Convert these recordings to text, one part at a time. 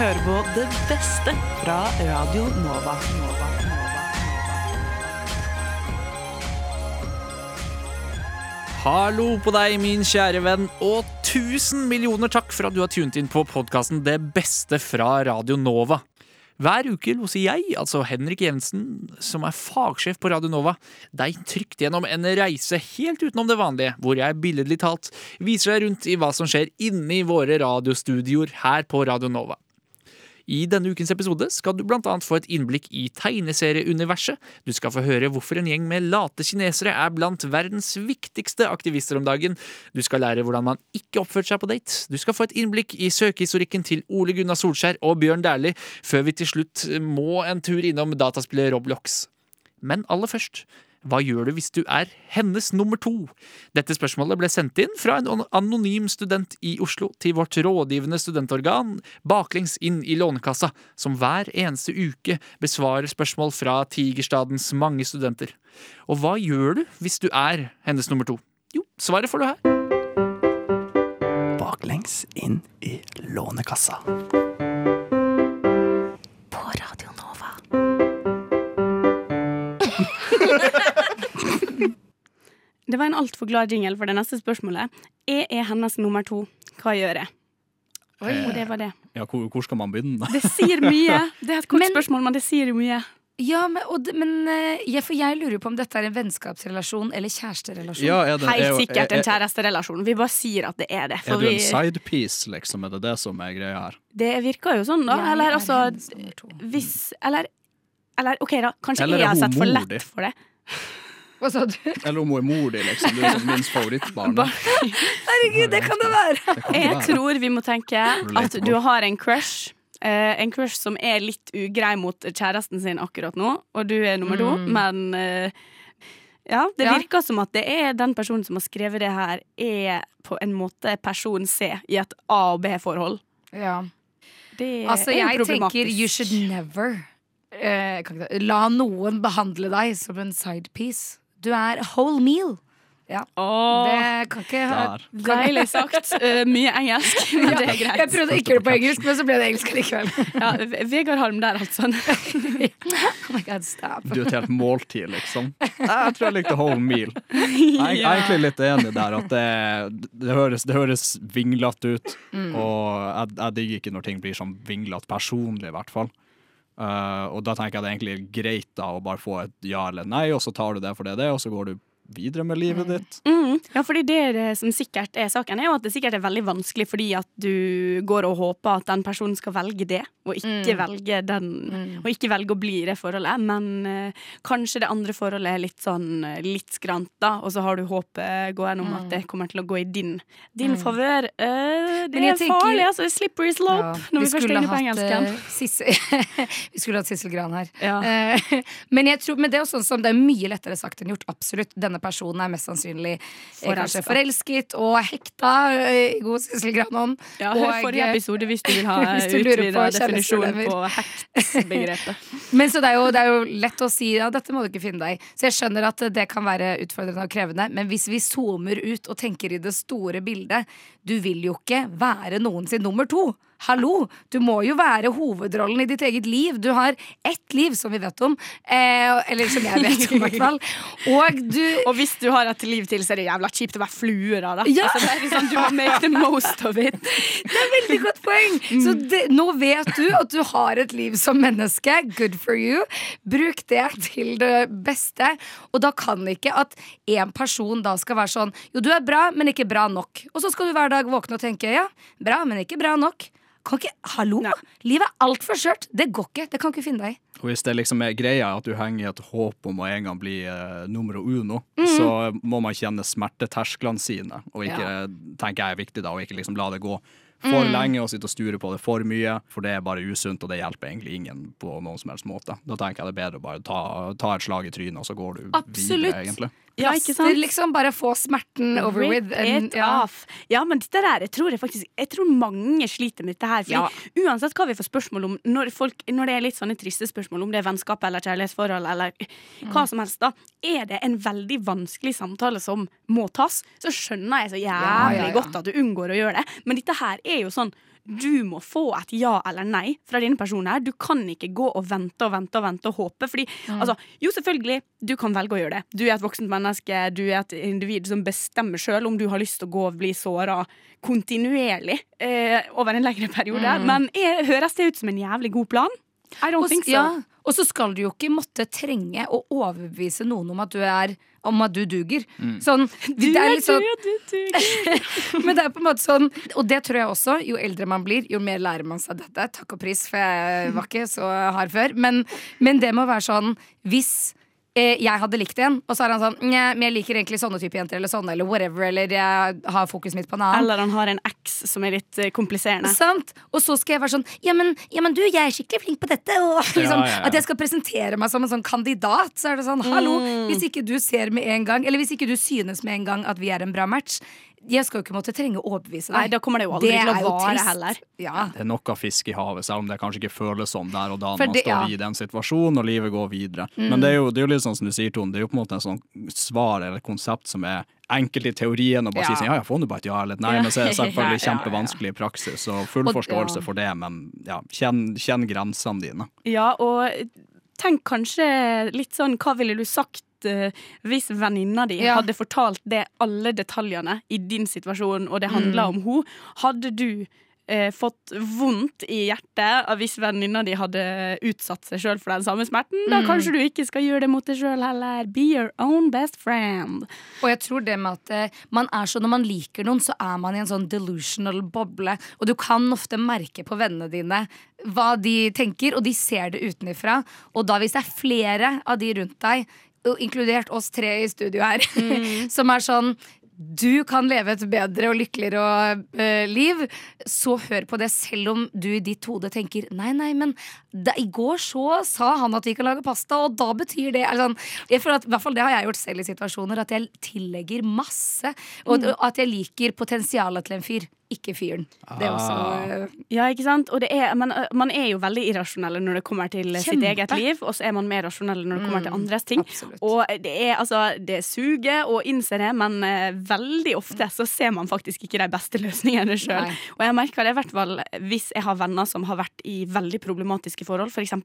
hører på det beste fra Radio Nova. Hallo på deg, min kjære venn, og tusen millioner takk for at du har tunet inn på podkasten Det beste fra Radio Nova. Hver uke loser jeg, altså Henrik Jensen, som er fagsjef på Radio Nova, deg trygt gjennom en reise helt utenom det vanlige, hvor jeg billedlig talt viser deg rundt i hva som skjer inne i våre radiostudioer her på Radio Nova. I denne ukens episode skal du blant annet få et innblikk i tegneserieuniverset. Du skal få høre hvorfor en gjeng med late kinesere er blant verdens viktigste aktivister om dagen. Du skal lære hvordan man ikke oppførte seg på date. Du skal få et innblikk i søkehistorikken til Ole Gunnar Solskjær og Bjørn Dæhlie, før vi til slutt må en tur innom dataspillet Roblox. Men aller først, hva gjør du hvis du er hennes nummer to? Dette spørsmålet ble sendt inn fra en anonym student i Oslo til vårt rådgivende studentorgan Baklengs inn i Lånekassa, som hver eneste uke besvarer spørsmål fra Tigerstadens mange studenter. Og hva gjør du hvis du er hennes nummer to? Jo, svaret får du her. Baklengs inn i Lånekassa. På Radio Nova. Det var en altfor glad jingle for det neste spørsmålet. Jeg er hennes nummer to. Hva gjør jeg? Og det var det. Ja, hvor, hvor skal man begynne? Det sier mye. Det er et kort Men- spørsmål, men det sier jo mye. Ja, men, og, men eh, ja, for jeg lurer på om dette er en vennskapsrelasjon eller kjæresterelasjon. Ja, er det, er, Helt sikkert en er, kjæresterelasjon. Vi bare sier at det er det. er du en sidepiece, liksom? Er det det som er greia her? det virker jo sånn, da. Ja, Eller er altså. Hvis Eller, eller OK, da. Kanskje Eller er jeg har sett for lett for det. Hva sa du? Eller om hun er mor di, liksom? Du er som minst favorittbarn. Ba- Herregud, det kan det være! Jeg tror vi må tenke at du har en crush. Uh, en crush som er litt ugrei mot kjæresten sin akkurat nå, og du er nummer to, Mm. men uh, ja, det Ja. virker som at det er den personen som har skrevet det her, er på en måte person C i et A- og B-forhold. Ja. Det Altså, er jeg tenker you should never uh, kan ikke La noen behandle deg som en sidepiece. Du er whole meal. Ja. Oh, Det kan ikke ha Deilig sagt. Uh, mye engelsk, men det er Jeg greit. prøvde ikke det på engelsk, men så ble det engelsk likevel. Ja, Vegard Halm der, altså. Oh my God, stop. Du er et helt måltid, liksom. Jeg tror jeg likte whole meal. Jeg er jeg er egentlig litt enig der at det, det, høres, det høres vinglete ut. Mm. Og jeg, jeg digger ikke når ting blir sånn vinglete personlig, i hvert fall. Uh, og da tenker jeg det er egentlig greit da å bare få et ja eller nei, og så tar du det for det det og så går du videre med livet ditt. Mm, ja, fordi det, det som sikkert er saken, er jo at det sikkert er veldig vanskelig fordi at du går og håper at den personen skal velge det, og ikke velge den Og ikke velge å bli i det forholdet. Men uh, kanskje det andre forholdet er litt sånn eh, litt skrant, da, og så har du håpet gående om at det kommer til å gå i din, din favør. Uh, det er tenker- farlig, altså. Er slippery slope Ja, når vi, først er inne på engelsken. eh, vi skulle hatt Sissel Gran her. Ja. Uh, men, jeg tror, men det er jo sånn som det er mye lettere sagt enn gjort. Absolutt. Denne personen er mest sannsynlig eh, kanskje Forelsket. forelsket og hekta eh, i god Sissel Gran-ånd. Ja, hør Og, forrige eh, episode hvis du vil ha utvida definisjonen på hekt-begrepet. Men så det er, jo, det er jo lett å si ja, dette må du ikke finne deg i. Så jeg skjønner at det kan være utfordrende og krevende. Men hvis vi zoomer ut og tenker i det store bildet, du vil jo ikke være noen sin nummer to. Hallo! Du må jo være hovedrollen i ditt eget liv. Du har ett liv, som vi vet om. Eh, eller som jeg vet om, i hvert fall. Og du Og hvis du har et liv til, så er det jævla kjipt å være flue da. da. Ja. Altså, det liksom, du må make the most of it. Det er veldig godt poeng! Så det, nå vet du at du har et liv som menneske. Good for you. Bruk det til det beste. Og da kan ikke at en person da skal være sånn Jo, du er bra, men ikke bra nok. Og så skal du hver dag våkne og tenke ja, bra, men ikke bra nok. Kan ikke, Hallo! Livet er altfor skjørt. Det går ikke. Det kan ikke finne deg i. Og hvis det liksom er greia at du henger i et håp om å en gang bli uh, numero uno, Mhm. så må man kjenne smertetersklene sine, og ikke tenker jeg er viktig da, og ikke liksom la det gå for mm. lenge og sitte og sture på det for mye, for det er bare usunt, og det hjelper egentlig ingen på noen som helst måte. Da tenker jeg det er bedre å bare ta, ta et slag i trynet, og så går du Absolutt. videre, egentlig. Plaster, liksom. Bare få smerten over Rip with. and- ja. Ja, men dette der, jeg tror jeg faktisk Jeg tror mange sliter med dette her. Ja. Uansett hva vi får spørsmål om, når, folk, når det er litt sånne triste spørsmål, om det er vennskap eller kjærlighetsforhold eller hva som helst, da, er det en veldig vanskelig samtale som må tas, så skjønner jeg så jævlig ja. godt at du unngår å gjøre det. Men dette her er jo sånn du må få et ja eller nei fra denne personen. her. Du kan ikke gå og vente og vente og vente og håpe. Fordi, altså, jo, selvfølgelig, du kan velge å gjøre det. Du er et voksent menneske, du er et individ som bestemmer sjøl om du har lyst til å gå og bli såra kontinuerlig eh, over en lengre periode. Men er, høres det ut som en jævlig god plan? I don't Og, think so. ja, og så skal du jo ikke måtte trenge å overbevise noen om at du er om at du duger. Sånn, det er du sånn, men det er på en måte sånn Og det tror jeg også. Jo eldre man blir, jo mer lærer man seg dette. Takk og pris, for jeg var ikke så hard før. Men, men det må være sånn hvis eh, jeg hadde likt en, og så er han sånn Nja, men jeg liker egentlig sånne type jenter, eller sånne, eller whatever, eller jeg har fokuset mitt på en annen. Eller han har en eks som er litt eh, kompliserende. Sant? Og så skal jeg være sånn ja men, ja, men du, jeg er skikkelig flink på dette. Og liksom, ja, ja. At jeg skal presentere meg som en sånn kandidat. Så er det sånn, hallo, Mm. hvis ikke du ser med en gang, eller hvis ikke du synes med en gang at vi er en bra match, jeg skal jo ikke måtte trenge å overbevise deg. Nei, da kommer det jo aldri til å vare trist. heller. Ja. Det er nok av fisk i havet, selv om det kanskje ikke føles sånn der og da når man står ja. Mm. i den situasjonen og livet går videre. Men det er, jo, det er jo litt sånn som du sier, Tone, det er jo på en måte en sånn svar eller konsept som er enkelt i teorien og bare Ja. si sånn ja, ja, få nå bare et ja eller et nei, Ja. men så er det selvfølgelig Ja, ja, ja. kjempevanskelig i praksis. Så full Og- forståelse ja. for det, men ja, kjenn, kjenn grensene dine. Ja, og tenk kanskje litt sånn Hva ville du sagt eh, hvis venninna di Ja. hadde fortalt det alle detaljene i din situasjon, og det handla om henne? Hadde du uh, fått vondt i hjertet hvis venninna di hadde utsatt seg sjøl for den samme smerten? Da kanskje du ikke skal gjøre det mot deg sjøl heller. Be your own best friend. Og jeg tror det med at uh, man er så Når man liker noen, så er man i en sånn delusional boble. Og du kan ofte merke på vennene dine hva de tenker, og de ser det utenifra. Og da hvis det er flere av de rundt deg, inkludert oss tre i studio her, som er sånn du kan leve et bedre og lykkeligere eh, liv, så hør på det selv om du i ditt hode tenker Nei, nei, men da, i går så sa han at vi kan lage pasta, og da betyr det sånn, jeg føler at, i hvert fall Det har jeg gjort selv i situasjoner, at jeg tillegger masse. Og og at jeg liker potensialet til en fyr, ikke fyren. Det er også eh, Ja, ikke sant? Og det er, men man er jo veldig irrasjonelle når det kommer til sitt eget liv, og så er man mer rasjonelle når det kommer til andres ting. absolutt. Og det er altså Det suger å innse det, men uh, veldig ofte så ser man faktisk ikke de beste løsningene sjøl. Og jeg merker det i hvert fall hvis jeg har venner som har vært i veldig problematiske forhold, f.eks.,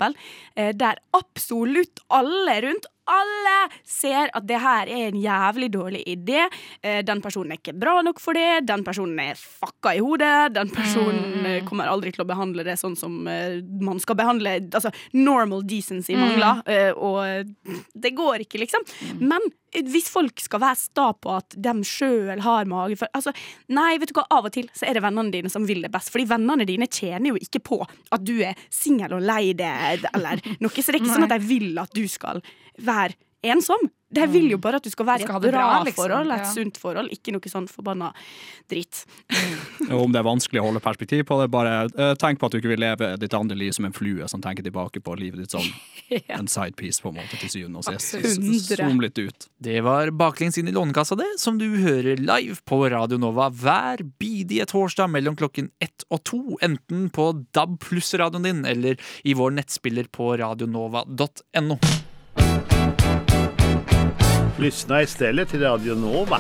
eh, der absolutt alle rundt alle ser at det her er en jævlig dårlig idé. Eh, Den personen er ikke bra nok for det. Den personen er fucka i hodet. Den personen eh, kommer aldri til å behandle det sånn som eh, man skal behandle Altså normal decency mangler. eh, Og det går ikke, liksom. Men eh, hvis folk skal være sta på at de sjøl har mage for altså, Nei, vet du hva, av og til så er det vennene dine som vil det best. Fordi vennene dine tjener jo ikke på at du er singel og lei deg, eller noe. Så det er ikke sånn at de vil at du skal være ensom. Det vil jo bare at du skal være i et bra, bra, liksom. forhold, et Ja. sunt forhold, ikke noe sånn forbanna dritt. Og om det er vanskelig å holde perspektiv på det, bare eh, tenk på at du ikke vil leve ditt andre liv som en flue som tenker tilbake på livet ditt som en sidepiece, på en måte, til syvende og sist. Zoom litt ut. Det var Baklengs inn i Lånekassa, det, som du hører live på Radio Nova hver bidige torsdag mellom klokken ett og to, enten på DAB pluss-radioen din eller i vår nettspiller på radionova.no. Lyssna istället till Radio Nova.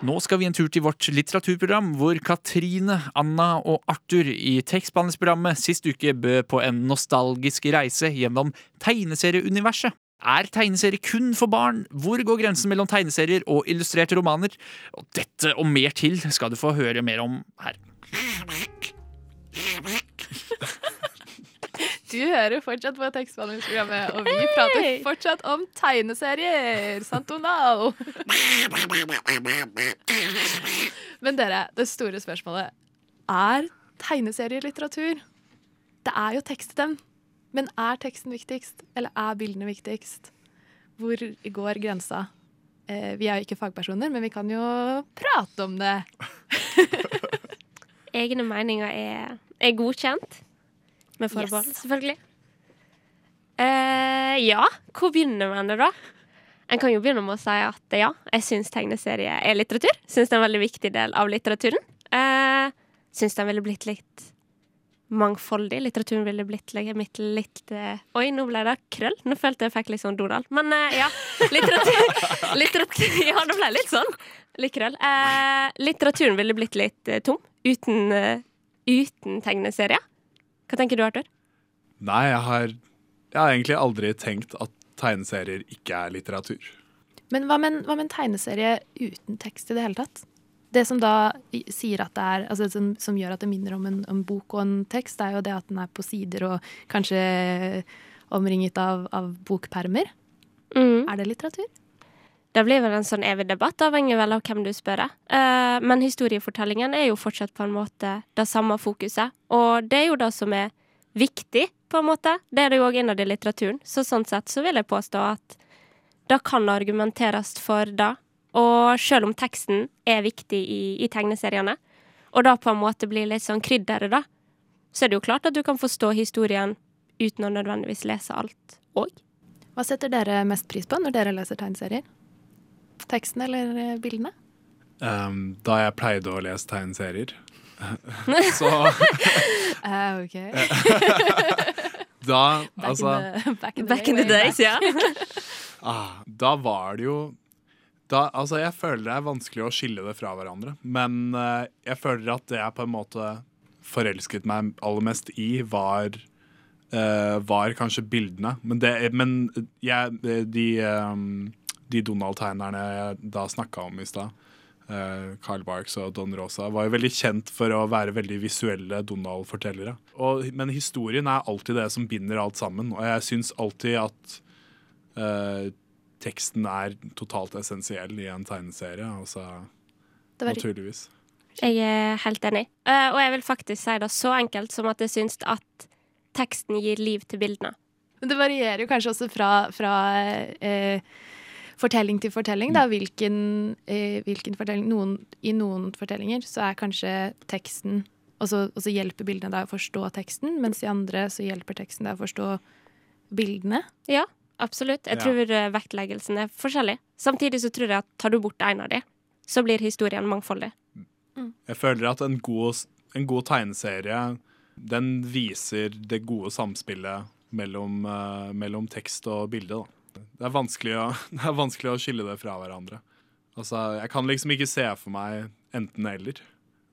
Nå skal vi en tur til vårt litteraturprogram, hvor Katrine, Anna og Arthur i tekstbehandlingsprogrammet sist uke bød på en nostalgisk reise gjennom tegneserieuniverset. Er tegneserie kun for barn? Hvor går grensen mellom tegneserier og illustrerte romaner? Og dette og mer til skal du få høre mer om her. Du hører fortsatt på tekstbehandlingsprogrammet, og vi prater fortsatt om tegneserier. Sant, Donald? Men dere, det store spørsmålet Er tegneserier litteratur? Det er jo tekst i dem. Men er teksten viktigst, eller er bildene viktigst? Hvor går grensa? Eh, vi er jo ikke fagpersoner, men vi kan jo prate om det. Egne meninger er, er godkjent. Med forbehold, Yes. selvfølgelig. Eh, ja, hvor begynner man det, da? En kan jo begynne med å si at ja, jeg syns tegneserie er litteratur. Syns det er en veldig viktig del av litteraturen. Eh, syns den ville blitt litt mangfoldig. Litteraturen ville blitt litt, litt eh, Oi, nå ble det krøll. Nå følte jeg fikk litt sånn Donald. Men eh, ja. Litteratur, litteratur Ja, det ble litt sånn. Litt krøll. Eh, litteraturen ville blitt litt tom uten, uten tegneserier. Hva tenker du, Arthur? Nei, jeg har, jeg har egentlig aldri tenkt at tegneserier ikke er litteratur. Men hva med, en, hva med en tegneserie uten tekst i det hele tatt? Det som da sier at det er altså som, som gjør at det minner om en, om bok og en tekst, er jo det at den er på sider og kanskje omringet av, av bokpermer. Mm. Er det litteratur? Det blir vel en sånn evig debatt, avhengig vel av hvem du spør. Eh, men historiefortellingen er jo fortsatt på en måte det samme fokuset. Og det er jo det som er viktig, på en måte. Det er det jo òg innad i litteraturen. Så sånn sett så vil jeg påstå at det kan argumenteres for det. Og selv om teksten er viktig i, i tegneseriene, og da på en måte blir litt sånn krydderet, da, så er det jo klart at du kan forstå historien uten å nødvendigvis lese alt òg. Hva setter dere mest pris på når dere leser tegneserier? Teksten eller eh, bildene? Um, da jeg pleide å lese tegneserier, så uh, ok. da Back, Altså in the, back in the, Back in the days, ja. ah, Da var det jo da, altså Jeg føler det er vanskelig å skille det fra hverandre, men uh, jeg føler at det jeg på en måte forelsket meg aller mest i, var uh, var kanskje bildene. Men, det, men jeg, de, um, de Donald-tegnerne jeg da snakka om i stad, eh, Carl Barks og Don Rosa, var jo veldig kjent for å være veldig visuelle Donald-fortellere. Men historien er alltid det som binder alt sammen, og jeg syns alltid at eh, teksten er totalt essensiell i en tegneserie. Altså, Det var- naturligvis. Jeg er helt enig. Eh, og jeg vil faktisk si det så enkelt som at jeg syns at teksten gir liv til bildene. Men det varierer jo kanskje også fra, fra eh, fortelling til fortelling. Da. Hvilken, eh, hvilken fortelling noen, I noen fortellinger så er kanskje teksten Og så, og så hjelper bildene deg å forstå teksten, mens i andre så hjelper teksten deg å forstå bildene. Ja, absolutt. Jeg tror ja. vektleggelsen er forskjellig. Samtidig så tror jeg at tar du bort en av de, så blir historien mangfoldig. Jeg føler at en god, en god tegneserie den viser det gode samspillet mellom, uh, mellom tekst og bilde. Da. Det, er vanskelig å, det er vanskelig å skille det fra hverandre. Altså, jeg kan liksom ikke se for meg enten-eller.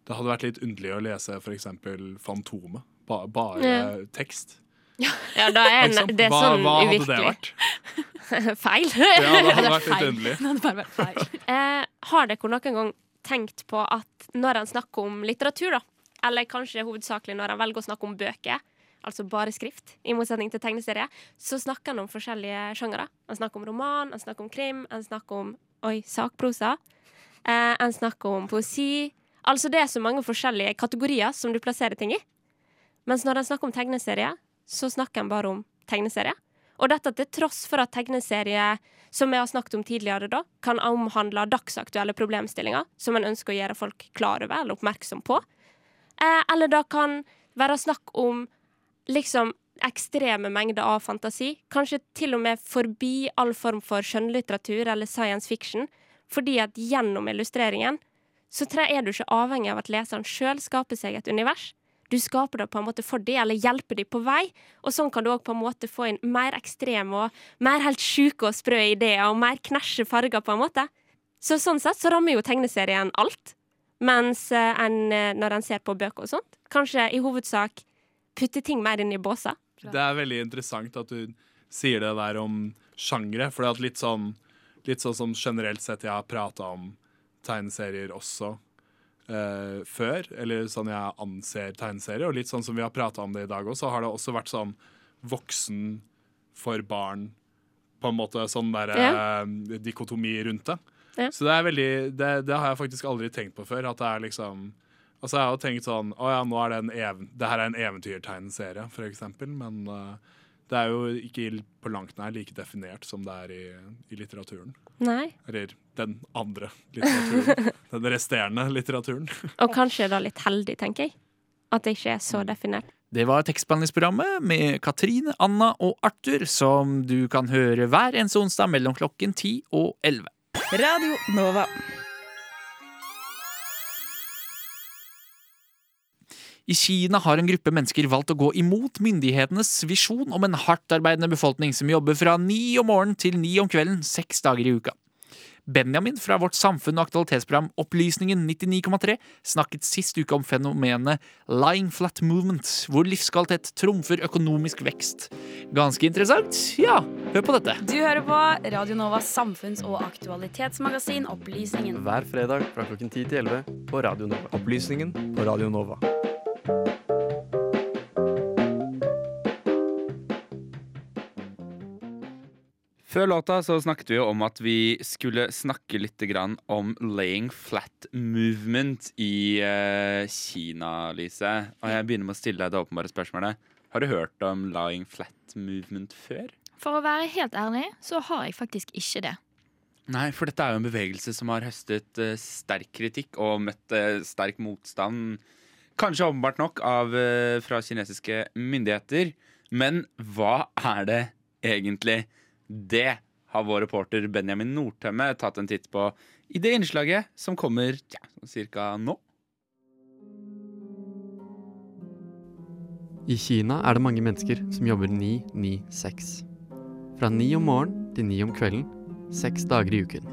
Det hadde vært litt underlig å lese f.eks. Fantomet. Ba, bare Ja. tekst. Ja, da er en, det er hva, sånn hva hadde det vært? Feil. Ja, det hadde vært litt underlig. Det hadde bare vært feil. Eh, har dere noen gang tenkt på at når en snakker om litteratur, da, eller kanskje hovedsakelig når en velger å snakke om bøker, altså bare skrift, i motsetning til tegneserie, så snakker han om forskjellige sjangere. Han snakker om roman, han snakker om krim, han snakker om oi, sakprosa. Eh, han snakker om poesi. Altså det er så mange forskjellige kategorier som du plasserer ting i. Mens når han snakker om tegneserie, så snakker han bare om tegneserie. Og dette til tross for at tegneserie, som vi har snakket om tidligere, da, kan omhandle dagsaktuelle problemstillinger som en ønsker å gjøre folk klar over eller oppmerksom på. Eh, eller da kan være snakk om liksom ekstreme mengder av fantasi. Kanskje til og med forbi all form for skjønnlitteratur eller science fiction. Fordi at gjennom illustreringen så er du ikke avhengig av at leseren sjøl skaper seg et univers. Du skaper det på en måte for dem, eller hjelper dem på vei. Og sånn kan du òg på en måte få inn mer ekstreme og mer helt sjuke og sprø ideer, og mer knæsje farger, på en måte. Så sånn sett så rammer jo tegneserien alt. Mens eh, en, eh, når en ser på bøker og sånt, kanskje i hovedsak putter ting mer inn i båser. Det er veldig interessant at du sier det der om sjangre. For det er litt sånn, litt sånn som generelt sett jeg har prata om tegneserier også eh, før. Eller sånn jeg anser tegneserier. Og litt sånn som vi har prata om det i dag også, har det også vært sånn voksen for barn. På en måte sånn der eh, dikotomi rundt det. Ja. Så det er veldig det, det har jeg faktisk aldri tenkt på før. At det er liksom Altså Jeg har jo tenkt sånn Å ja, nå er det en even, det her er en eventyrtegneserie, for eksempel. Men uh, det er jo ikke på langt nær like definert som det er i, i litteraturen. Nei. Eller den andre litteraturen. den resterende litteraturen. Og kanskje da litt heldig, tenker jeg. At det ikke er så definert. Det var tekstbehandlingsprogrammet med Katrine, Anna og Arthur, som du kan høre hver eneste onsdag mellom klokken 10 og 11. Radio Nova. I Kina har en gruppe mennesker valgt å gå imot myndighetenes visjon om en hardtarbeidende befolkning som jobber fra ni om morgenen til ni om kvelden seks dager i uka. Benjamin fra vårt samfunn- og aktualitetsprogram Opplysningen 99,3 snakket sist uke om fenomenet lying flat movement, hvor livskvalitet trumfer økonomisk vekst. Ganske interessant? Ja, hør på dette. Du hører på Radio Novas samfunns- og aktualitetsmagasin Opplysningen. Hver fredag fra klokken 10 til 11 på Radio Nova. Opplysningen på Radio Nova. Før låta så snakket vi jo om at vi skulle snakke litt grann om laying flat movement i uh, Kina, Lise. Og jeg begynner med å stille deg det åpenbare spørsmålet. Har du hørt om lying flat movement før? For å være helt ærlig, så har jeg faktisk ikke det. Nei, for dette er jo en bevegelse som har høstet uh, sterk kritikk og møtt uh, sterk motstand. Kanskje åpenbart nok av, fra kinesiske myndigheter. Men hva er det egentlig? Det har vår reporter Benjamin Nordtømme tatt en titt på i det innslaget som kommer ja, nå. I Kina er det mange mennesker som jobber 9-9-6. Fra 9 om morgenen til 9 om kvelden, seks dager i uken.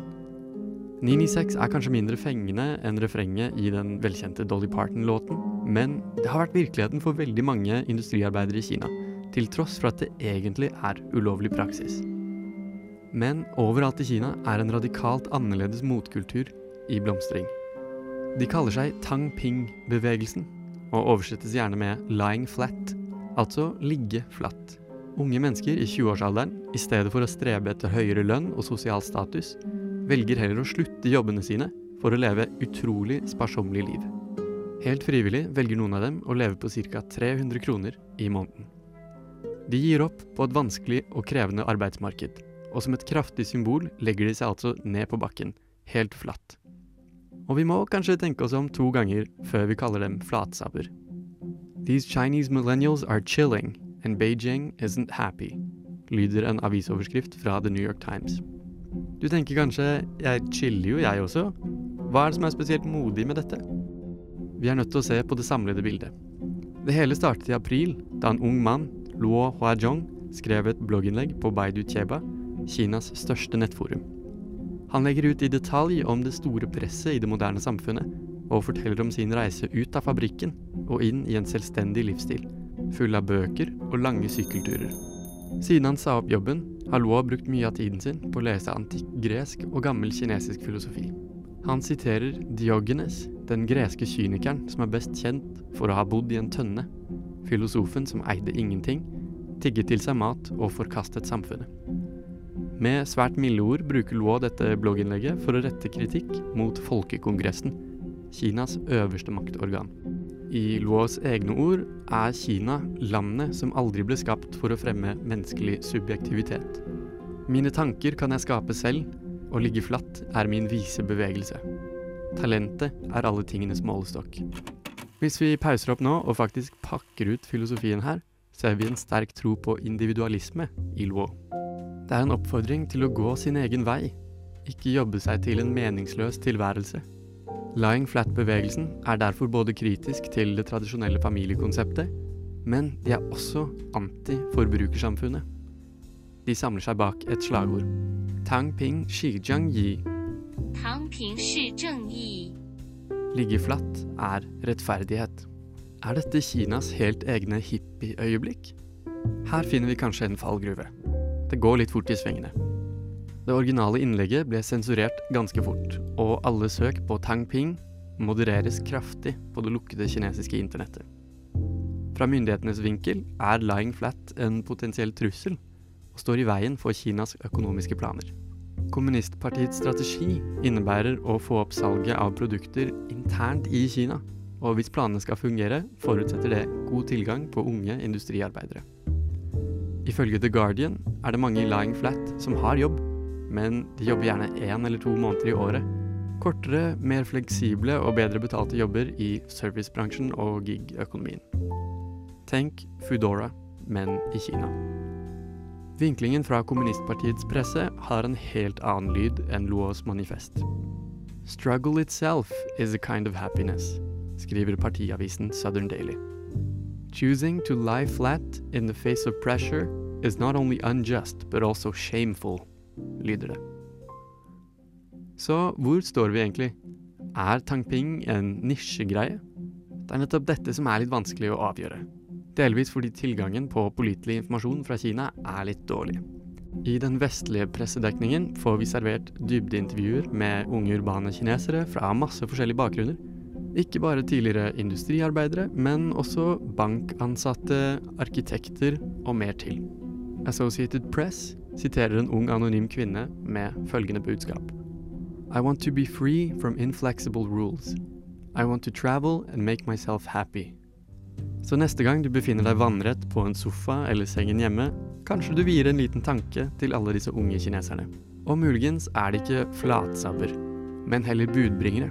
996 er kanskje mindre fengende enn refrenget i den velkjente Dolly Parton-låten, men det har vært virkeligheten for veldig mange industriarbeidere i Kina, til tross for at det egentlig er ulovlig praksis. Men overalt i Kina er en radikalt annerledes motkultur i blomstring. De kaller seg Tang Ping-bevegelsen, og oversettes gjerne med 'lying flat', altså ligge flatt. Unge mennesker i 20-årsalderen, i stedet for å strebe etter høyere lønn og sosial status, velger heller å slutte jobbene sine for å leve utrolig sparsommelig liv. Helt frivillig velger noen av dem å leve på ca. 300 kroner i måneden. De gir opp på et vanskelig og krevende arbeidsmarked, og som et kraftig symbol legger de seg altså ned på bakken, helt flatt. Og vi må kanskje tenke oss om to ganger før vi kaller dem flatsabber. These Chinese millennials are chilling, and Beijing isn't happy, lyder en avisoverskrift fra The New York Times. Du tenker kanskje jeg chiller jo jeg også? Hva er det som er spesielt modig med dette? Vi er nødt til å se på det samlede bildet. Det hele startet i april, da en ung mann, Luo Huajong, skrev et blogginnlegg på Baidu Cheba Kinas største nettforum. Han legger ut i detalj om det store presset i det moderne samfunnet, og forteller om sin reise ut av fabrikken og inn i en selvstendig livsstil, full av bøker og lange sykkelturer. Siden han sa opp jobben, har Luo brukt mye av tiden sin på å lese antikk gresk og gammel kinesisk filosofi. Han siterer Diogenes, den greske kynikeren som er best kjent for å ha bodd i en tønne, filosofen som eide ingenting, tigget til seg mat og forkastet samfunnet. Med svært milde ord bruker Luo dette blogginnlegget for å rette kritikk mot Folkekongressen, Kinas øverste maktorgan. I Luos egne ord er Kina landet som aldri ble skapt for å fremme menneskelig subjektivitet. Mine tanker kan jeg skape selv, og ligge flatt er min vise bevegelse. Talentet er alle tingenes målestokk. Hvis vi pauser opp nå og faktisk pakker ut filosofien her, ser vi en sterk tro på individualisme i Luo. Det er en oppfordring til å gå sin egen vei, ikke jobbe seg til en meningsløs tilværelse. Lying Flat-bevegelsen er derfor både kritisk til det tradisjonelle familiekonseptet, men de er også anti-forbrukersamfunnet. De samler seg bak et slagord. Tang ping shijiang yi. Tang ping Zheng yi. Ligge flatt er rettferdighet. Er dette Kinas helt egne hippieøyeblikk? Her finner vi kanskje en fallgruve. Det går litt fort i svingene. Det originale innlegget ble sensurert ganske fort, og alle søk på Tang Ping modereres kraftig på det lukkede kinesiske internettet. Fra myndighetenes vinkel er Lying Flat en potensiell trussel, og står i veien for Kinas økonomiske planer. Kommunistpartiets strategi innebærer å få opp salget av produkter internt i Kina, og hvis planene skal fungere, forutsetter det god tilgang på unge industriarbeidere. Ifølge The Guardian er det mange i Lying Flat som har jobb, men de jobber gjerne én eller to måneder i året. Kortere, mer fleksible og bedre betalte jobber i servicebransjen og gig-økonomien. Tenk Foodora, men i Kina. Vinklingen fra kommunistpartiets presse har en helt annen lyd enn Luos manifest. Struggle itself is a kind of happiness, skriver partiavisen Southern Daily. Choosing to lie flat in the face of pressure is not only unjust, but also shameful, lyder det. Så hvor står vi egentlig? Er tangping en nisjegreie? Det er nettopp dette som er litt vanskelig å avgjøre. Delvis fordi tilgangen på pålitelig informasjon fra Kina er litt dårlig. I den vestlige pressedekningen får vi servert dybdeintervjuer med unge urbane kinesere fra masse forskjellige bakgrunner. Ikke bare tidligere industriarbeidere, men også bankansatte, arkitekter og mer til. Associated Press siterer en ung anonym kvinne med følgende budskap. I want to be free from inflexible rules. I want to travel and make myself happy. Så neste gang du befinner deg vannrett på en sofa eller sengen hjemme, kanskje du vier en liten tanke til alle disse unge kineserne. Og muligens er det ikke flatsabber, men heller budbringere.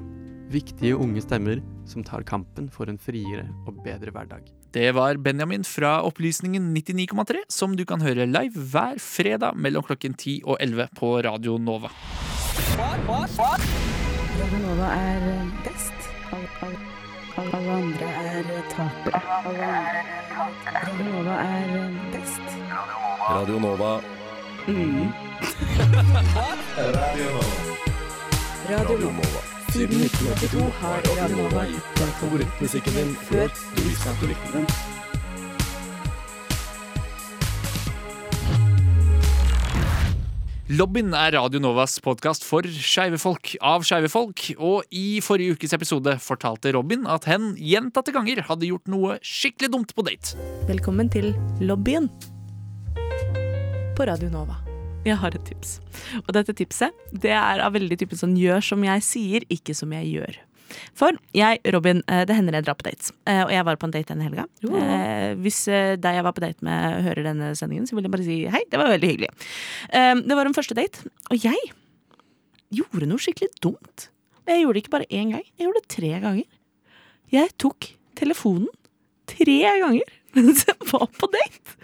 Viktige unge stemmer som tar kampen for en friere og bedre hverdag. Det var Benjamin fra Opplysningen 99,3, som du kan høre live hver fredag mellom klokken 10 og 11 på Radio Nova. Radio Nova er best. Alle andre er tapere. Radio Nova er best. Radio Nova. Mm. Radio Nova. Siden 1982 har Radionova gitt deg favorittmusikken din før du visste at du likte den. Lobbyen er Radio Novas podkast for skeive folk av skeive folk, og i forrige ukes episode fortalte Robin at hen gjentatte ganger hadde gjort noe skikkelig dumt på date. Velkommen til lobbyen på Radio Nova. Jeg har et tips. Og dette tipset det er av veldig typen sånn gjør som jeg sier, ikke som jeg gjør. For jeg, Robin, eh, det hender jeg drar på dates. Eh, Og jeg var på en date denne helga. Jo. Eh, Hvis deg jeg var på date med hører denne sendingen, så vil jeg bare si hei, det var veldig hyggelig. Det var en første date, og jeg gjorde noe skikkelig dumt. Jeg gjorde det ikke bare én gang, jeg gjorde det tre ganger. Jeg tok telefonen tre ganger mens jeg var på date.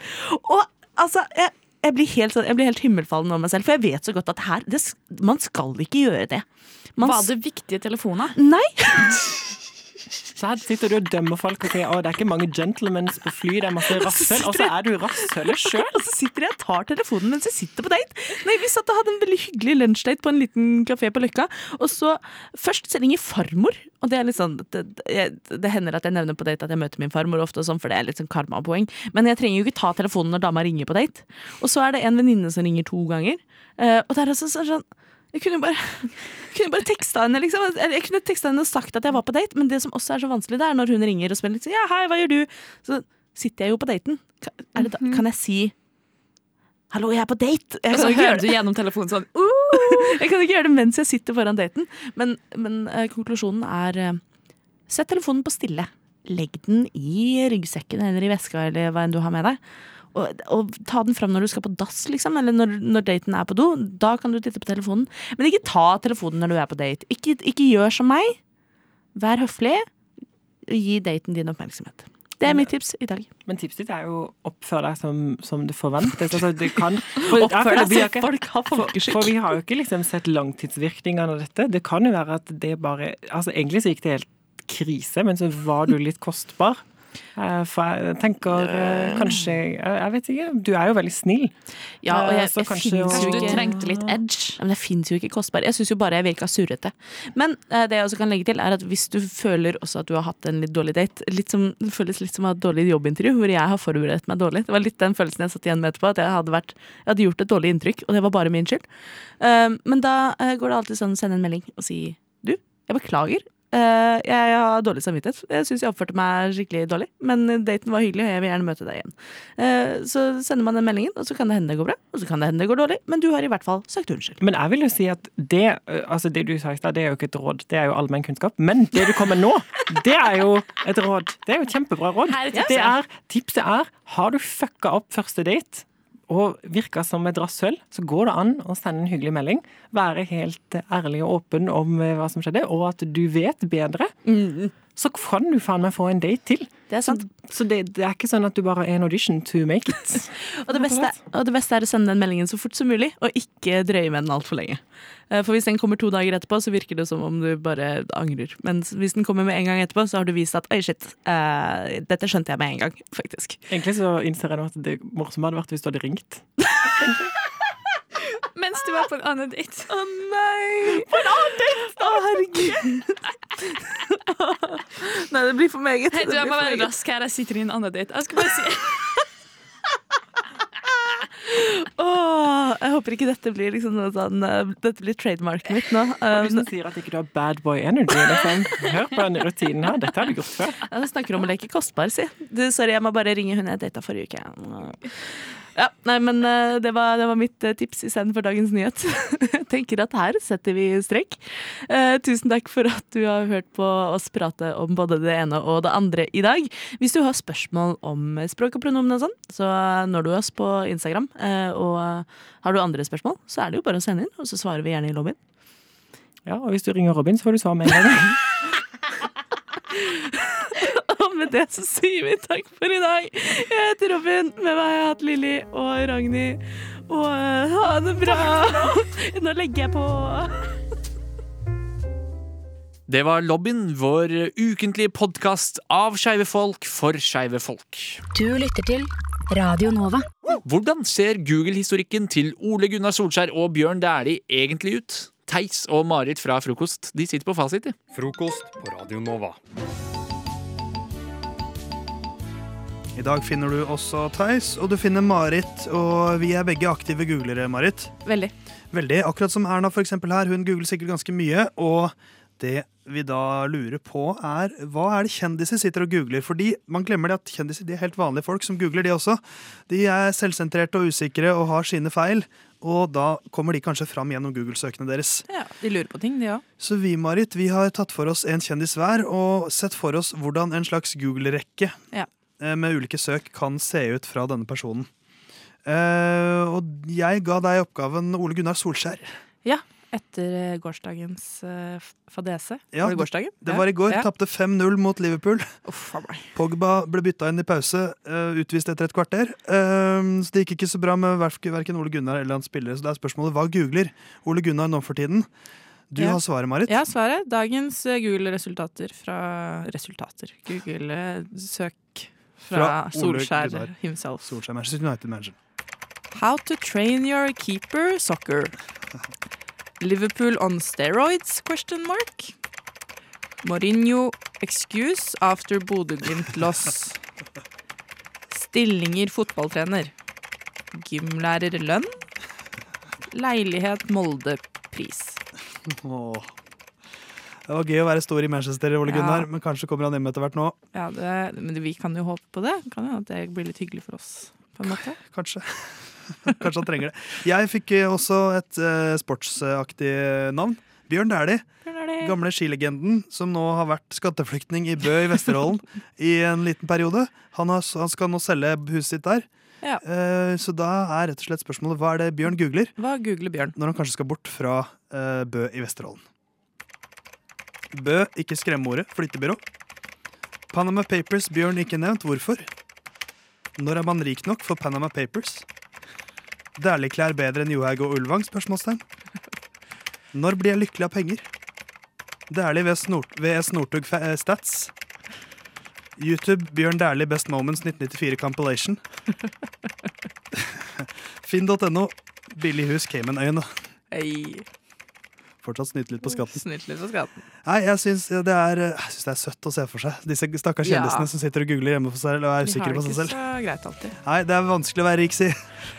Og altså, jeg, jeg, blir helt, sånn- jeg blir helt himmelfallen over meg selv, for jeg vet så godt at her det, Man skal ikke gjøre det. Man Var det viktige telefoner? Nei! Så her sitter du og dømmer folk. Ok, å, Det er ikke mange gentlemans på fly, det er masse rasshøl. Og så er du rasshølet sjøl. Og så sitter jeg og tar telefonen mens jeg sitter på date. Nei, Vi satt og hadde en veldig hyggelig lunsjdate på en liten kafé på Løkka. Og så Først så ringer farmor. Og det er litt sånn det, det hender at jeg nevner på date at jeg møter min farmor ofte, og sånn, for det er litt sånn karmapoeng. Men jeg trenger jo ikke ta telefonen når dama ringer på date. Og så er det en venninne som ringer to ganger. Eh, og det er altså sånn jeg kunne bare, kunne bare teksta henne, liksom. Jeg kunne teksta henne og sagt at jeg var på date, men det som også er så vanskelig, det er når hun ringer og spiller Ja, hei, hva gjør du? Så sitter jeg jo på daten. Kan, det da, kan jeg si Hallo, jeg er på date! Jeg Og så hører du gjennom telefonen sånn Jeg kan ikke gjøre det mens jeg sitter foran daten. Men, men uh, konklusjonen er uh, Sett telefonen på stille. Legg den i ryggsekken eller i veska eller hva enn du har med deg. Og, og ta den fram når du skal på dass, liksom, eller når, når daten er på do. Da kan du titte på telefonen. Men ikke ta telefonen når du er på date. Ikke, ikke gjør som meg. Vær høflig. Gi daten din oppmerksomhet. Det er mitt tips i dag. Men tipset ditt er jo oppfør deg som, som det forventes. Altså, det kan, Oppfør deg som folk har folkeskikk. For, for vi har jo ikke liksom sett langtidsvirkningene av dette. Det kan jo være at det bare Altså Egentlig så gikk det helt krise, men så var du litt kostbar. Eh, For jeg tenker eh, kanskje Jeg jeg vet ikke. Du er jo veldig snill. Ja, og Eh, jeg, så jeg kanskje jo kanskje, Du trengte litt edge. Men det fins jo ikke kostbar. Jeg syns jo bare jeg virka surrete. Men eh, det jeg også kan legge til, er at hvis du føler også at du har hatt en litt dårlig date litt som, Det føles litt som et dårlig jobbintervju, hvor jeg har forberedt meg dårlig. Det var litt den følelsen jeg satt igjen med etterpå, at jeg hadde, vært, jeg hadde gjort et dårlig inntrykk, og det var bare min skyld. Eh, men da eh, går det alltid sånn å sende en melding og si du, jeg beklager. Eh, jeg har dårlig samvittighet. Jeg syns jeg oppførte meg skikkelig dårlig, men daten var hyggelig, og jeg vil gjerne møte deg igjen. Eh, så sender man den meldingen, og så kan det hende det går bra, og så kan det hende det går dårlig, men du har i hvert fall sagt unnskyld. Men jeg vil jo si at det altså det du sa i stad, det er jo ikke et råd, det er jo allmenn kunnskap. Men det du kommer med nå, det er jo et råd. Det er jo et kjempebra råd. Her er tipset. Det er, tipset er har du fucka opp første date og virker som et rasshøl, så går det an å sende en hyggelig melding. Være helt ærlig og åpen om eh, hva som skjedde, og at du vet bedre. Så kan du faen meg få en date til. Det er. Så, så det, det er ikke sånn at du bare er en audition to make it. Og det, beste, og det beste er å sende den meldingen så fort som mulig, og ikke drøye med den altfor lenge. Eh, For hvis den kommer to dager etterpå, så virker det som om du bare angrer. Men hvis den kommer med en gang etterpå, så har du vist at oi, shit, uh, dette skjønte jeg med en gang, faktisk. Egentlig så innser jeg nå at det morsomme hadde vært hvis du hadde ringt. Mens du var på en annen date. Å nei! På en annen date! Å, herregud. Nei, det blir for meget. Hei, du, jeg må være rask her. Jeg sitter i en annen date. Jeg skal bare si Åh, jeg håper ikke dette blir liksom noe sånn uh, Dette blir trademarket mitt nå. Hvis du Um, som sier at ikke du har bad boy energy. Liksom. Hør på den rutinen her. Dette har du gjort før. Ja, du snakker om å leke kostbar, si. Du, sorry, jeg må bare ringe hun jeg data forrige uke. Ja, nei, men eh, det var, det var mitt eh, tips istedenfor dagens nyhet. Jeg tenker at her setter vi strek. Eh, tusen takk for at du har hørt på oss prate om både det ene og det andre i dag. Hvis du har spørsmål om språk og pronomen og sånn, så når du oss på Instagram. eh, og har du andre spørsmål, så er det jo bare å sende inn, og så svarer vi gjerne i lobbyen. Ja, og hvis du ringer Robin, så får du svar med en gang. Med det så sier vi takk for i dag. Jeg heter Robin. Med meg har jeg hatt Lilly og Ragnhild. Og uh, ha det bra! Nå legger jeg på. Det var Lobbyen, vår ukentlige podkast av skeive folk for skeive folk. Du lytter til Radio Nova. Hvordan ser Google-historikken til Ole Gunnar Solskjær og Bjørn Dæhlie egentlig ut? Theis og Marit fra Frokost de sitter på fasit. Frokost på Radio Nova. I dag finner du også Theis, og du finner Marit. Og vi er begge aktive googlere, Marit. Veldig. Veldig. Akkurat som Erna for eksempel her. Hun googler sikkert ganske mye. Og det vi da lurer på, er hva er det kjendiser sitter og googler? Fordi man glemmer det at kjendiser de er helt vanlige folk som googler, de også. De er selvsentrerte og usikre og har sine feil. Og da kommer de kanskje fram gjennom Google-søkene deres. Ja, De lurer på ting, de også. Så vi, Marit, vi har tatt for oss en kjendis hver og sett for oss hvordan en slags Google-rekke Ja. Eh, med ulike søk kan se ut fra denne personen. Eh, og jeg ga deg oppgaven Ole Gunnar Solskjær. Ja, etter eh, gårsdagens fadese. Ja, var det gårsdagen? Det var i går. Ja. Tapte 5-0 mot Liverpool. Oh. Pogba ble bytta inn i pause, utvist etter et kvarter. Så det gikk ikke så bra med verk- verken Ole Gunnar eller hans spillere. Så det er spørsmålet hva googler Ole Gunnar nå for tiden? Du Ja. har svaret, Marit. Ja, svaret. Dagens Google-resultater fra Resultater. Google-søk fra, Fra Solskjær Gunnar. himself. Solskjær Manchester United-manager. How to train your keeper soccer. Liverpool on steroids? Question mark. Mourinho excuse after Bodø-Glimt loss. Stillinger fotballtrener. Gymlærer lønn. Leilighet Molde pris. Åh. Det var gøy å være stor i Manchester, Ole Ja. Gunnar, men kanskje kommer han hjem etter hvert nå. Ja, det, men vi kan jo håpe på det. Kan jo at det blir litt hyggelig for oss. På en måte. Kanskje. Kanskje han trenger det. Jeg fikk eh, også et uh, sportsaktig navn. Bjørn Dæhlie. Gamle skilegenden som nå har vært skatteflyktning i Bø i Vesterålen i en liten periode. Han, har, han skal nå selge huset sitt der. Ja. Uh, så da er rett og slett spørsmålet hva er det Bjørn googler? Hva googler Bjørn? Når han kanskje skal bort fra uh, Bø i Vesterålen. Bø, ikke skremmeordet. Flyttebyrå. Panama Papers, Bjørn ikke nevnt. Hvorfor? Når er man rik nok for Panama Papers? Dæhlie-klær bedre enn Johaug og Ulvang? spørsmålstegn. Når blir jeg lykkelig av penger? Dæhlie ved Snort VS Northug eh, Stats. YouTube Bjørn Dæhlie Best Moments 1994 Compilation. Finn.no Billig hus Caymanøyene. Hei. Fortsatt snyte litt på skatten. Snytt litt på skatten. Nei, jeg syns det, synes det er søtt å se for seg disse stakkars Ja. kjendisene som sitter og googler hjemme for seg selv og er usikre på det seg selv. så greit alltid. Nei, det er vanskelig å være rik, si.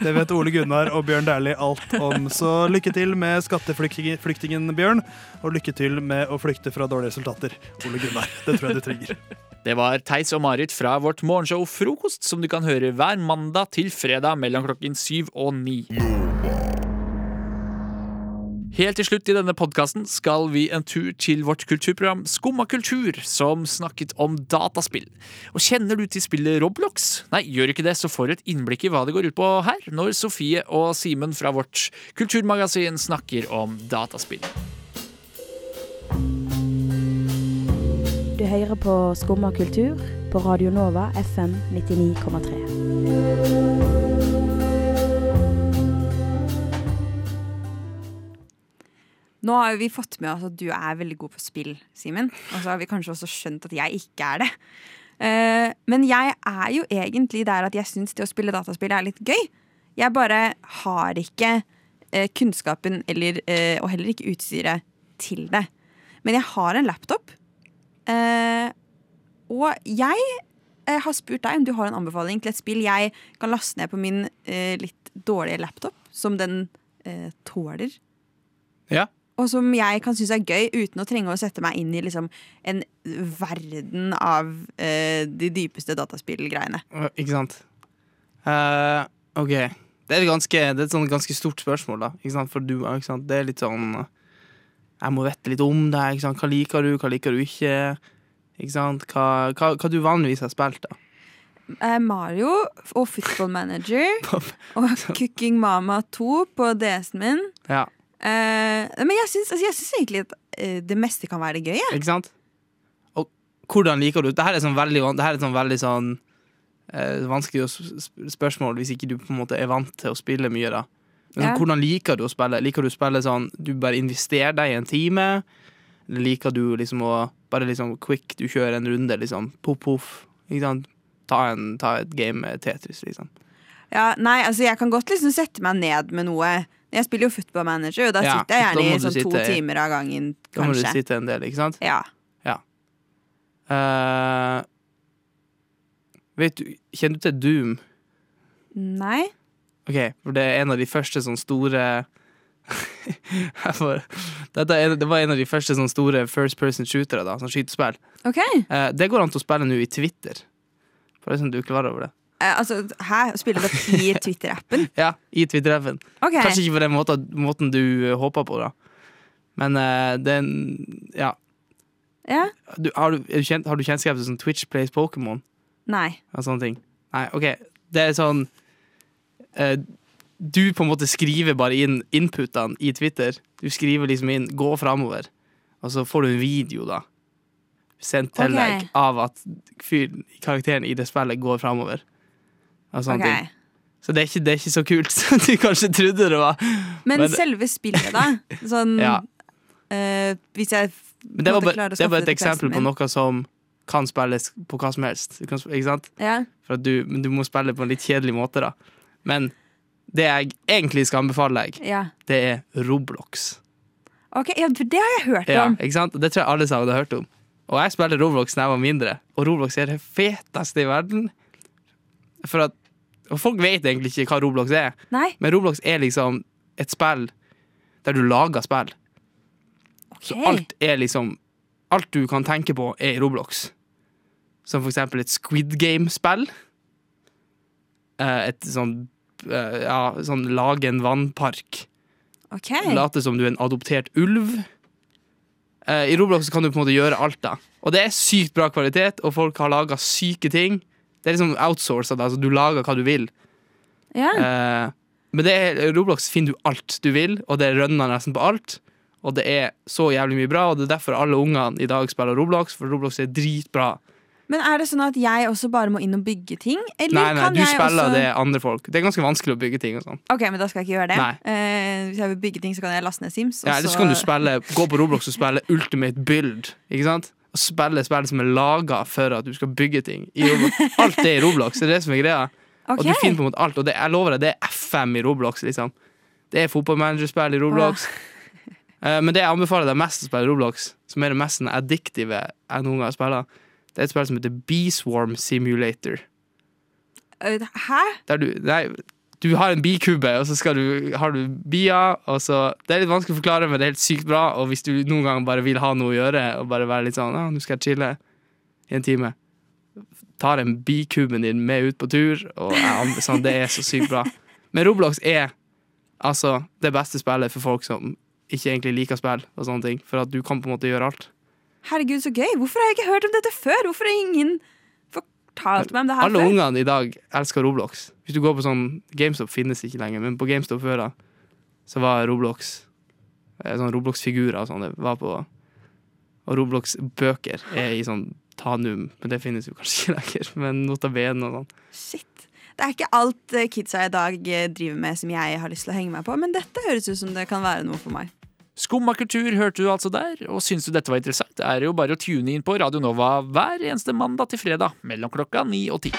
Det vet Ole Gunnar og Bjørn Dæhlie alt om. Så lykke til med skatteflyktingen Bjørn, og lykke til med å flykte fra dårlige resultater, Ole Gunnar. Det tror jeg du trenger. Det var Theis og Marit fra vårt morgenshow Frokost, som du kan høre hver mandag til fredag mellom klokken syv og ni. Helt til slutt i denne podkasten skal vi en tur til vårt kulturprogram Skumma kultur, som snakket om dataspill. Og Kjenner du til spillet Roblox? Nei, gjør ikke det, så får du et innblikk i hva det går ut på her, når Sofie og Simen fra vårt kulturmagasin snakker om dataspill. Du hører på Skumma kultur på Radio Nova FM 99,3. Nå har vi fått med oss at du er veldig god på spill, Simen. Og så har vi kanskje også skjønt at jeg ikke er det. Eh, men jeg er jo egentlig der at jeg syns det å spille dataspill er litt gøy. Jeg bare har ikke eh, kunnskapen eller, eh, og heller ikke utstyret til det. Men jeg har en laptop. Og jeg har spurt deg om du har en anbefaling til et spill jeg kan laste ned på min litt dårlige laptop, som den tåler. Ja. Og som jeg kan synes er gøy, uten å trenge å sette meg inn i liksom, en verden av uh, de dypeste dataspillgreiene. Ikke sant? Uh, OK. Det er, ganske, det er et sånn ganske stort spørsmål, da. Ikke sant? For du, ikke sant? Det er litt sånn Jeg må vite litt om deg. Ikke sant? Hva liker du, hva liker du ikke? Ikke sant? Hva, hva, hva du vanligvis har spilt, da. Eh, Mario og Football Manager og Cooking Mama 2 på DS-en min. Ja. Eh, men jeg syns, altså, jeg syns egentlig at uh, det meste kan være gøy. Ikke sant? Og hvordan liker du Dette er sånn veldig, det er sånn veldig sånn uh, vanskelig spørsmål hvis ikke du på en måte er vant til å spille mye, da. Men Ja. Hvordan liker du å spille? Liker du å spille sånn du bare investerer deg i en time? Eller liker du liksom å bare liksom quick, du kjører en runde, liksom poff, poff? Ikke sant? Ta, en, ta et game med Tetris, liksom. Ja, nei, altså Jeg kan godt liksom sette meg ned med noe. Jeg spiller jo Football Manager, og da Ja, sitter jeg gjerne i sånn sitte to timer av gangen. Da må du sitte en del, ikke sant? Ja. Ja. Uh, vet du, kjenner du til Doom? Nei? Ok, for det er en av de første sånn store er, Det var en av de første sånn store first person shootere, da, sånn skytespill. OK. Uh, det går an til å spille nå i Twitter. Er sånn du er klar over det. Eh, altså, hæ? Spiller du opp i Twitter-appen? Ja, i Twitter-appen. Okay. Kanskje ikke på den måten, måten du eh, håper på, da. Men uh, den Ja. Ja? Du, har, du, du kjent, har du kjennskap til sånn Twitch Plays Pokémon? Nei. og sånne ting. Nei, OK. Det er sånn uh, Du på en måte skriver bare inn inputene i Twitter. Du skriver liksom inn 'gå framover', og så får du en video, da. Sendt til Ok. deg av at karakteren i det spillet går framover. Og sånne okay. ting. Så det er, ikke, det er ikke så kult som du kanskje trodde det var. Men, selve spillet, da? Sånn Ja. eh, Hvis jeg Men det var, bare, det var et eksempel på noe som kan spilles på hva som helst. Kan, ikke sant? Ja. For du, men du må spille på en litt kjedelig måte, da. Men det jeg egentlig skal anbefale deg, Ja. det er Roblox. Ok, ja, for det har jeg hørt om. Ja, ikke sant? Det tror jeg alle sammen har hørt om. Og jeg spiller Roblox da jeg var mindre, og Roblox er det feteste i verden. For at, og folk vet egentlig ikke hva Roblox er, Nei. men Roblox er liksom et spill der du lager spill. Så alt er liksom Alt du kan tenke på, er i Roblox. Som for eksempel et Squid Game-spill. Eh, Et sånn eh, Ja, sånn lage en vannpark. Okay. Late som du er en adoptert ulv. Eh, I Roblox kan du på en måte gjøre alt, da. Og det er sykt bra kvalitet, og folk har laga syke ting. Det er liksom outsourca, altså du lager hva du vil. Ja. Eh, men det er, Roblox finner du alt du vil, og det rønner nesten på alt. Og det er så jævlig mye bra, og det er derfor alle ungene i dag spiller Roblox, for Roblox er dritbra. Men er det sånn at jeg også bare må inn og bygge ting? Eller Nei, nei, kan du spiller også... det andre folk. Det er ganske vanskelig å bygge ting og sånn. Ok, men da skal jeg ikke gjøre det. Eh, hvis jeg vil bygge ting, så kan jeg laste ned Sims. Ja, eller så- kan du spille, gå på Roblox og spille Ultimate Build. Ikke sant? Og spille spill som er laga for at du skal bygge ting. Alt er i Roblox. Det er det som er greia. Og du finner på en måte alt. Og det, jeg lover deg, det er FM i Roblox. liksom Det er fotballmanagerspill i Roblox. Eh, Men det jeg anbefaler deg mest å spille i Roblox, som er det mest sånn addiktive jeg noen gang har spilt, det er et spill som heter Beeswarm Simulator. Hæ? Du, nei, du har en bikube, og så du, har du bier. Og så, det er litt vanskelig å forklare, men det er helt sykt bra. Og hvis du noen gang bare vil ha noe å gjøre, og bare være litt sånn ah, 'Nå skal jeg chille i en time', tar en bikuben din med ut på tur, og jeg, sånn, det er så sykt bra. Men Roblox er altså det beste spillet for folk som ikke egentlig liker spill, og sånne ting. For at du kan på en måte gjøre alt. Herregud, så gøy! Hvorfor har jeg ikke hørt om dette før? Hvorfor er ingen fortalt meg om det her Alle før? ungene i dag elsker Roblox. Hvis du går på sånn GameStop finnes ikke lenger, men på GameStop før da, så var Roblox eh, Sånn Roblox-figurer og sånn. Det var på Og Roblox-bøker er i sånn Tanum, men det finnes jo kanskje ikke lenger. Men Notabene og sånn. Shit. Det er ikke alt eh, kidsa i dag eh, driver med som jeg har lyst til å henge meg på, men dette høres ut som det kan være noe for meg. Skumma kultur hørte du altså der, og syns du dette var interessant, det er jo bare å tune inn på Radio Nova hver eneste mandag til fredag mellom klokka ni og ti.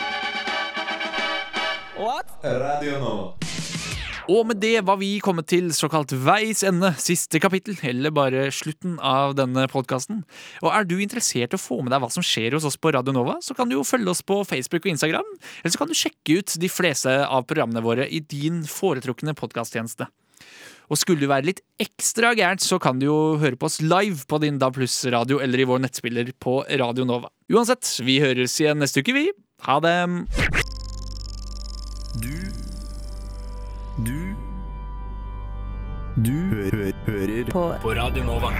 Radio Nova. Og med det var vi kommet til såkalt veis ende, siste kapittel, eller bare slutten av denne podkasten. Og er du interessert i å få med deg hva som skjer hos oss på Radio Nova, så kan du jo følge oss på Facebook og Instagram, eller så kan du sjekke ut de fleste av programmene våre i din foretrukne podkasttjeneste. Og skulle du være litt ekstra gærent, så kan du jo høre på oss live på din DAB Pluss-radio eller i vår nettspiller på Radio Nova. Uansett, vi høres igjen neste uke, vi. Ha det. Du Du Du hø hø hører på. På Radio Nova.